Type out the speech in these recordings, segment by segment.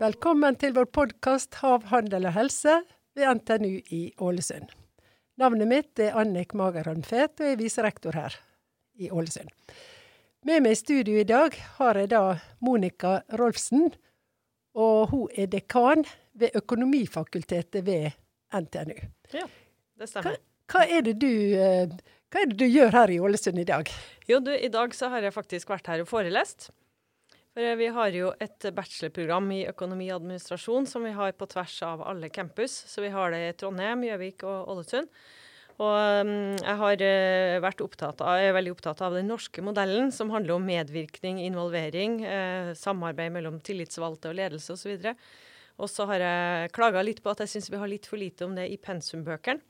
Velkommen til vår podkast 'Hav, handel og helse' ved NTNU i Ålesund. Navnet mitt er Annik Magerholm Fet, og jeg er viserektor her i Ålesund. Med meg i studio i dag har jeg da Monica Rolfsen, og hun er dekan ved Økonomifakultetet ved NTNU. Ja, det stemmer. Hva, hva, er du, eh, hva, er det du, gjør her i Ålesund i dag? Jo, du, I dag så har jeg faktisk vært her og forelest. For Vi har jo et bachelorprogram i økonomi og administrasjon som vi har på tvers av alle campus. Så vi har det i Trondheim, Gjøvik og Ålesund. Og um, jeg har uh, vært av, jeg er veldig opptatt av den norske modellen, som handler om medvirkning, involvering, uh, samarbeid mellom tillitsvalgte og ledelse osv. Og så har jeg klaga litt på at jeg syns vi har litt for lite om det i pensumbøkene.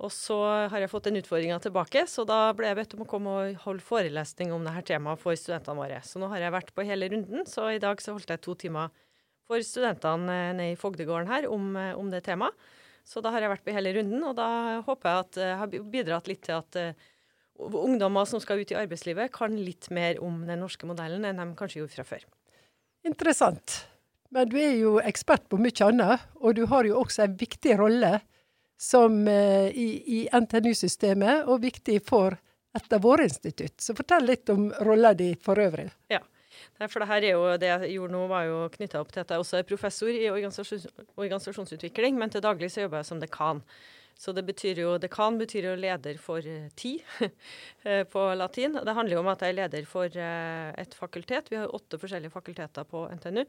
Og så har jeg fått den utfordringa tilbake, så da ble jeg bedt om å komme og holde forelesning om dette temaet for studentene våre. Så nå har jeg vært på hele runden, så i dag så holdt jeg to timer for studentene eh, nede i Fogdegården her om, om det temaet. Så da har jeg vært på hele runden, og da håper jeg at jeg har bidratt litt til at uh, ungdommer som skal ut i arbeidslivet, kan litt mer om den norske modellen enn de kanskje gjorde fra før. Interessant. Men du er jo ekspert på mye annet, og du har jo også en viktig rolle som, uh, i, i NTNU-systemet, og viktig for et av våre institutt. Så fortell litt om rolla di for øvrig. Ja. For det her er jo, det jeg gjorde nå, var jo knytta opp til at jeg også er professor i organisasjons, organisasjonsutvikling, men til daglig så jobber jeg som dekan. Så det betyr jo, Dekan betyr jo leder for uh, ti eh, på latin. Det handler jo om at jeg er leder for et fakultet. Vi har åtte forskjellige fakulteter på NTNU.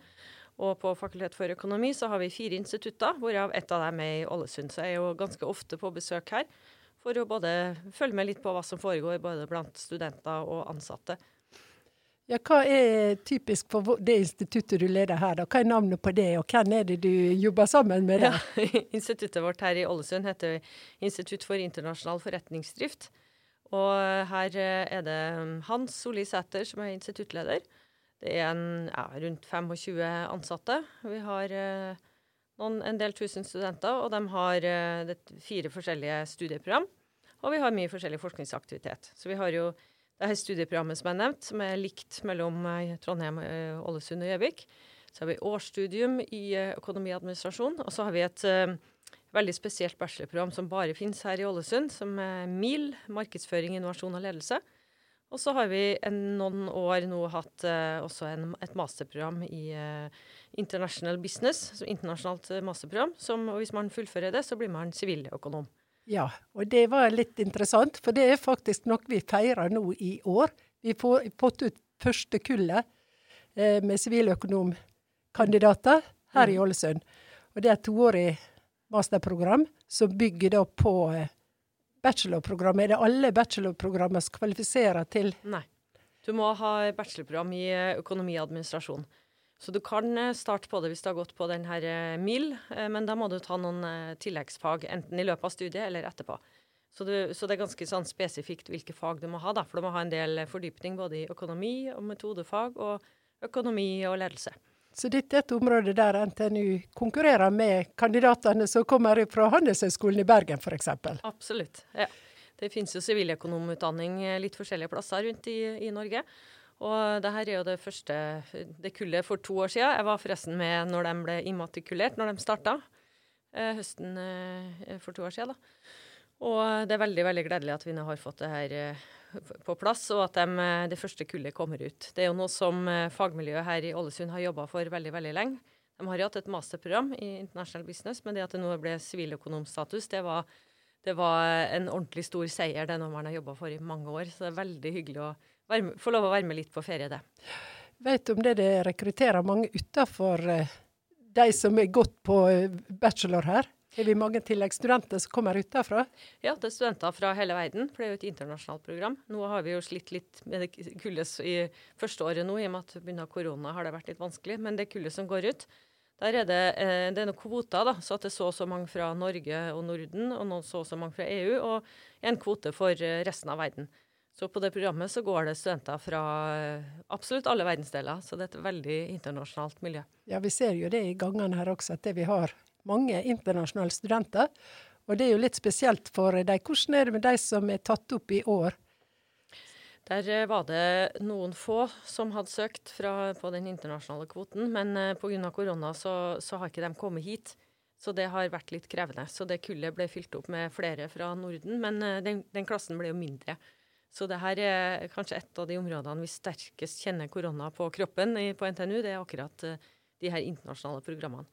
Og på Fakultet for økonomi så har vi fire institutter, hvorav ett av dem er i Ålesund. Så jeg er jo ganske ofte på besøk her for å både følge med litt på hva som foregår både blant studenter og ansatte. Ja, Hva er typisk for det instituttet du leder her? da? Hva er navnet på det, og hvem er det du jobber sammen med? Ja, instituttet vårt her i Ålesund heter Institutt for internasjonal forretningsdrift. Og her er det Hans Solli Sæter som er instituttleder. Det er en, ja, rundt 25 ansatte. Vi har eh, noen, en del tusen studenter, og de har eh, fire forskjellige studieprogram. Og vi har mye forskjellig forskningsaktivitet. Så vi har jo det her studieprogrammet som er nevnt, som er likt mellom eh, Trondheim, Ålesund og Gjøvik. Så har vi årsstudium i økonomi og. Og så har vi et uh, veldig spesielt bachelorprogram som bare finnes her i Ålesund, som er MIL, markedsføring, innovasjon og ledelse. Og så har vi en, noen år nå hatt eh, også en, et masterprogram i eh, International Business, så internasjonalt masterprogram. Som, og hvis man fullfører det, så blir man siviløkonom. Ja, og det var litt interessant, for det er faktisk noe vi feirer nå i år. Vi får fått ut første kullet eh, med siviløkonomkandidater her mm. i Ålesund. Og det er et toårig masterprogram som bygger da på eh, bachelorprogrammet. Er det alle bachelorprogrammer som kvalifiserer til Nei. Du må ha bachelorprogram i eh, økonomi og administrasjon. Så du kan eh, starte på det hvis du har gått på den her eh, MIL, men da må du ta noen tilleggsfag enten i løpet av studiet eller etterpå. Så, du, så, det er ganske sånn spesifikt hvilke fag du må ha, da, for du må ha en del fordypning både i økonomi og metodefag og økonomi og ledelse. Så dette er et område der NTNU konkurrerer med kandidatene som kommer fra Handelshøyskolen i Bergen f.eks.? Absolutt. ja. Det finnes jo siviløkonomutdanning litt forskjellige plasser rundt i, i Norge. Og det her er jo det første det kullet for to år siden. Jeg var forresten med når de ble immatrikulert, når de starta eh, høsten eh, for to år siden. da. Og det er veldig veldig gledelig at vi nå har fått det her eh, på plass, og at de, eh, det første kullet kommer ut. Det er jo noe som eh, fagmiljøet her i Ålesund har jobba for veldig veldig lenge. De har jo hatt et masterprogram i International Business, men det at det nå ble siviløkonomstatus, det var, det var en ordentlig stor seier. Det er noe man har jobba for i mange år. Så det er veldig hyggelig å være, få lov å være med litt på ferie, det. Vet du om det det rekrutterer mange utafor de som er gått på bachelor her? Har vi mange tilleggsstudenter som kommer utenfra? Ja, det er studenter fra hele verden, for det er jo et internasjonalt program. Nå har vi jo slitt litt med det kullet i første året nå, i og med at pga. korona har det vært litt vanskelig. Men det kullet som går ut, der er det, eh, det er noen kvoter, da, så at det er så og så mange fra Norge og Norden, og noen så og så mange fra EU, og en kvote for resten av verden. Så på det programmet så går det studenter fra eh, absolutt alle verdensdeler. Så det er et veldig internasjonalt miljø. Ja, vi ser jo det i gangene her også, at det vi har mange internasjonale studenter. Og det er jo litt spesielt for deg. Hvordan er det med de som er tatt opp i år? Der eh, var det noen få som hadde søkt fra, på den internasjonale kvoten, men uh, pga. korona så, så, har ikke de kommet hit. Så det har vært litt krevende. Så det kullet ble fylt opp med flere fra Norden, men uh, den, den, klassen ble jo mindre. Så det her er kanskje et av de områdene vi sterkest kjenner korona på kroppen på NTNU. Det er akkurat de her internasjonale programmene.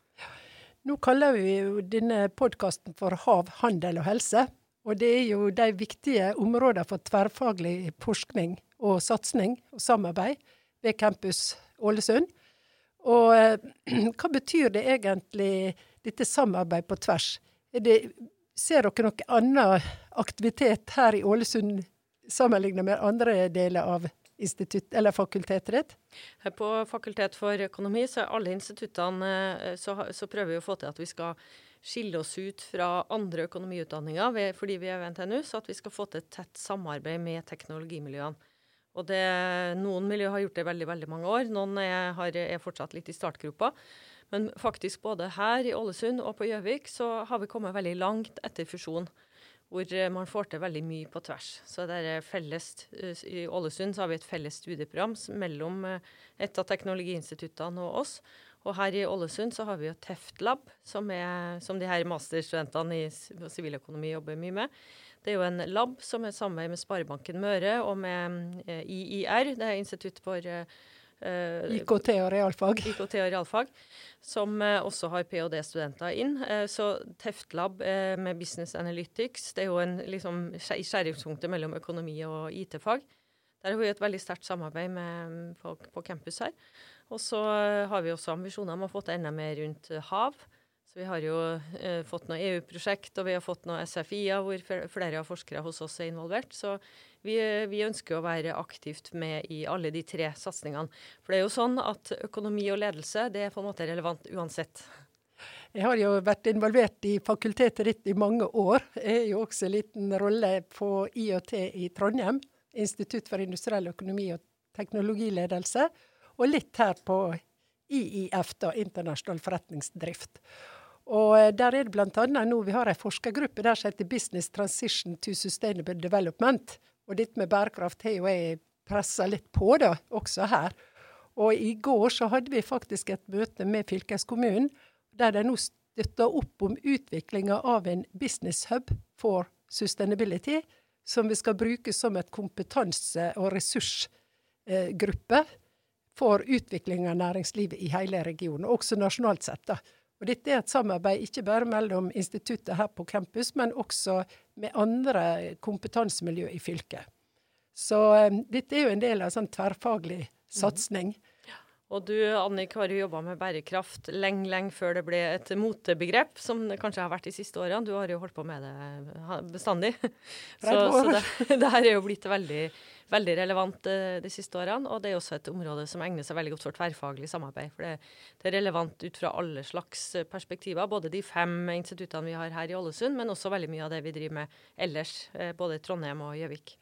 Nå kaller vi jo denne podkasten for Hav, handel og helse. Og det er jo de viktige områdene for tverrfaglig forskning og satsing og samarbeid ved Campus Ålesund. Og eh, hva betyr det egentlig, dette samarbeidet på tvers? Det, ser dere noen annen aktivitet her i Ålesund sammenlignet med andre deler av institutt, eller fakultetrett? ditt? På Fakultet for økonomi så er alle instituttene eh, så, så prøver vi å få til at vi skal skille oss ut fra andre økonomiutdanninger fordi vi er ved NTNU, så at vi skal få til et tett samarbeid med teknologimiljøene. Og det, Noen miljøer har gjort det veldig veldig mange år, noen er, har, er fortsatt litt i startgropa. Men faktisk både her i Ålesund og på Gjøvik så har vi kommet veldig langt etter fusjon. Hvor man får til veldig mye på tvers. Så det er felles, I Ålesund så har vi et felles studieprogram mellom eh, et av teknologiinstituttene og oss. Og her i Ålesund så har vi jo Teftlab, som, som de her masterstudentene i siviløkonomi jobber mye med. Det er jo en lab som er samarbeid med Sparebanken Møre og med eh, IIR, det er Institutt for IKT og realfag. IKT og realfag, Som uh, også har ph.d.-studenter inn. Uh, så Teftlab med Business Analytics det er jo en, liksom, i skjæringspunktet mellom økonomi og IT-fag. Der har vi et veldig sterkt samarbeid med, folk på campus her. Og så eh, har vi også ambisjoner om å få til enda mer rundt eh, hav. Så vi har jo eh, fått noe EU-prosjekt, og vi har fått noe SFI-er hvor flere av forskere hos oss er involvert. Så vi, vi, ønsker å være aktivt med i alle de tre satsingene. For det er jo sånn at økonomi og ledelse det er på en måte relevant uansett. Jeg har jo vært involvert i fakultetet ditt i mange år. Jeg har jo også en liten rolle på IOT i Trondheim. Institutt for industriell økonomi og teknologiledelse og litt her på IIF, da, Internasjonal forretningsdrift. Og eh, der er det bl.a. nå vi har ei forskergruppe der som heter Business Transition to Sustainable Development. Og dette med bærekraft har jo jeg pressa litt på, da, også her. Og i går så hadde vi faktisk et møte med fylkeskommunen, der de nå støtter opp om utviklinga av en business hub for sustainability, som vi skal bruke som et kompetanse- og ressursgruppe for utvikling av næringslivet i hele regionen, også nasjonalt sett. da. Og Dette er et samarbeid ikke bare mellom instituttet her på campus, men også med andre kompetansemiljø i fylket. Så um, dette er jo en del av sånn tverrfaglig satsing. Mm. Og du Annik, har jo jobba med bærekraft lenge, lenge før det ble et motebegrep, som det kanskje har vært de siste årene. Du har jo holdt på med det bestandig. Så, så det, det, her er jo blitt veldig veldig relevant eh, de siste årene. Og det er også et område som egner seg veldig godt for tverrfaglig samarbeid. For det, det, er relevant ut fra alle slags eh, perspektiver. Både de fem instituttene vi har her i Ålesund, men også veldig mye av det vi driver med ellers. Eh, både i Trondheim og Gjøvik.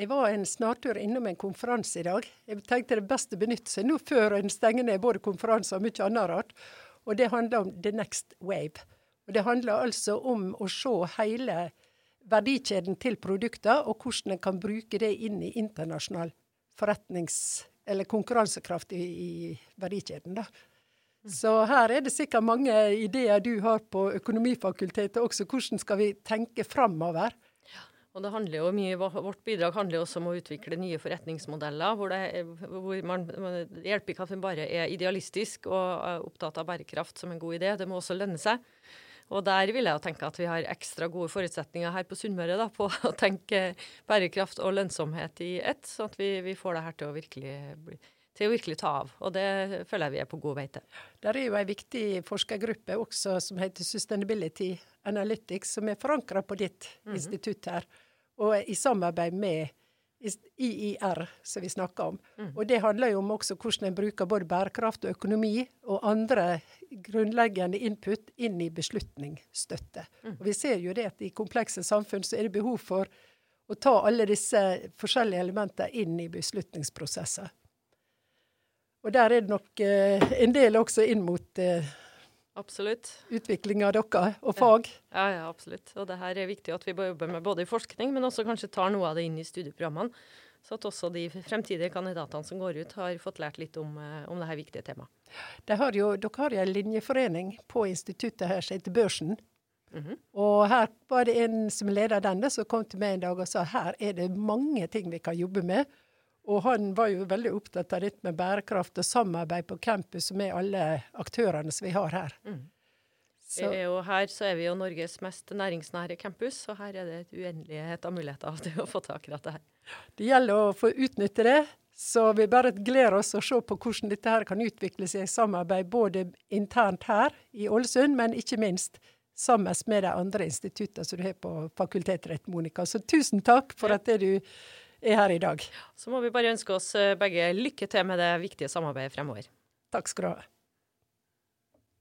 Jeg var en snartur innom en konferanse i dag. Jeg tenkte det beste å benytte seg nå før en stenger ned både konferanser og mye annet rart. Og det handler om the next wave. Og Det handler altså om å se hele verdikjeden til produkter, og hvordan en kan bruke det inn i internasjonal forretnings- eller konkurransekraft i, i verdikjeden. da. Mm. Så her er det sikkert mange ideer du har på Økonomifakultetet også. Hvordan skal vi tenke framover? Og det handler jo mye, Vårt bidrag handler også om å utvikle nye forretningsmodeller. hvor det, hvor man, Det hjelper ikke at man bare er idealistisk og er opptatt av bærekraft som en god idé. Det må også lønne seg. Og der vil jeg jo tenke at vi har ekstra gode forutsetninger her på Sunnmøre på å tenke bærekraft og lønnsomhet i ett, sånn at vi, vi får det her til å virkelig til å virkelig ta av. Og det føler jeg vi er på god vei til. Der er jo ei viktig forskergruppe også som heter Sustainability Analytics, som er forankra på ditt mm -hmm. institutt her, og i samarbeid med IIR, som vi snakker om. Mm. Og det handler jo om også hvordan en bruker både bærekraft og økonomi og andre grunnleggende input inn i beslutningsstøtte. Mm. Og vi ser jo det at i komplekse samfunn så er det behov for å ta alle disse forskjellige elementene inn i beslutningsprosesser. Og der er det nok eh, en del også inn mot eh, Absolutt. Utvikling av dere og fag. Ja. ja, ja, absolutt. Og det her er viktig at vi jobber med både i forskning, men også kanskje tar noe av det inn i studieprogrammene. Så at også de fremtidige kandidatene som går ut, har fått lært litt om, eh, om dette viktige temaet. De har jo, dere har jo en linjeforening på instituttet her som heter Børsen. Mhm. Og her var det en som leder denne, som kom til meg en dag og sa her er det mange ting vi kan jobbe med. Og han var jo veldig opptatt av dette med bærekraft og samarbeid på campus med alle aktørene som vi har her. Mm. Så, er jo her så er vi jo Norges mest næringsnære campus, og her er det et uendelighet av muligheter til å få tak i dette her. det gjelder å få utnytte det. Så vi bare gleder oss å se på hvordan dette her kan utvikle seg i samarbeid både internt her i Ålesund, men ikke minst sammen med de andre instituttene som du har på fakultetet ditt, Monica. Så tusen takk for at det du er her i dag. Så må vi bare ønske oss eh, begge lykke til med det viktige samarbeidet fremover. Takk skal du ha.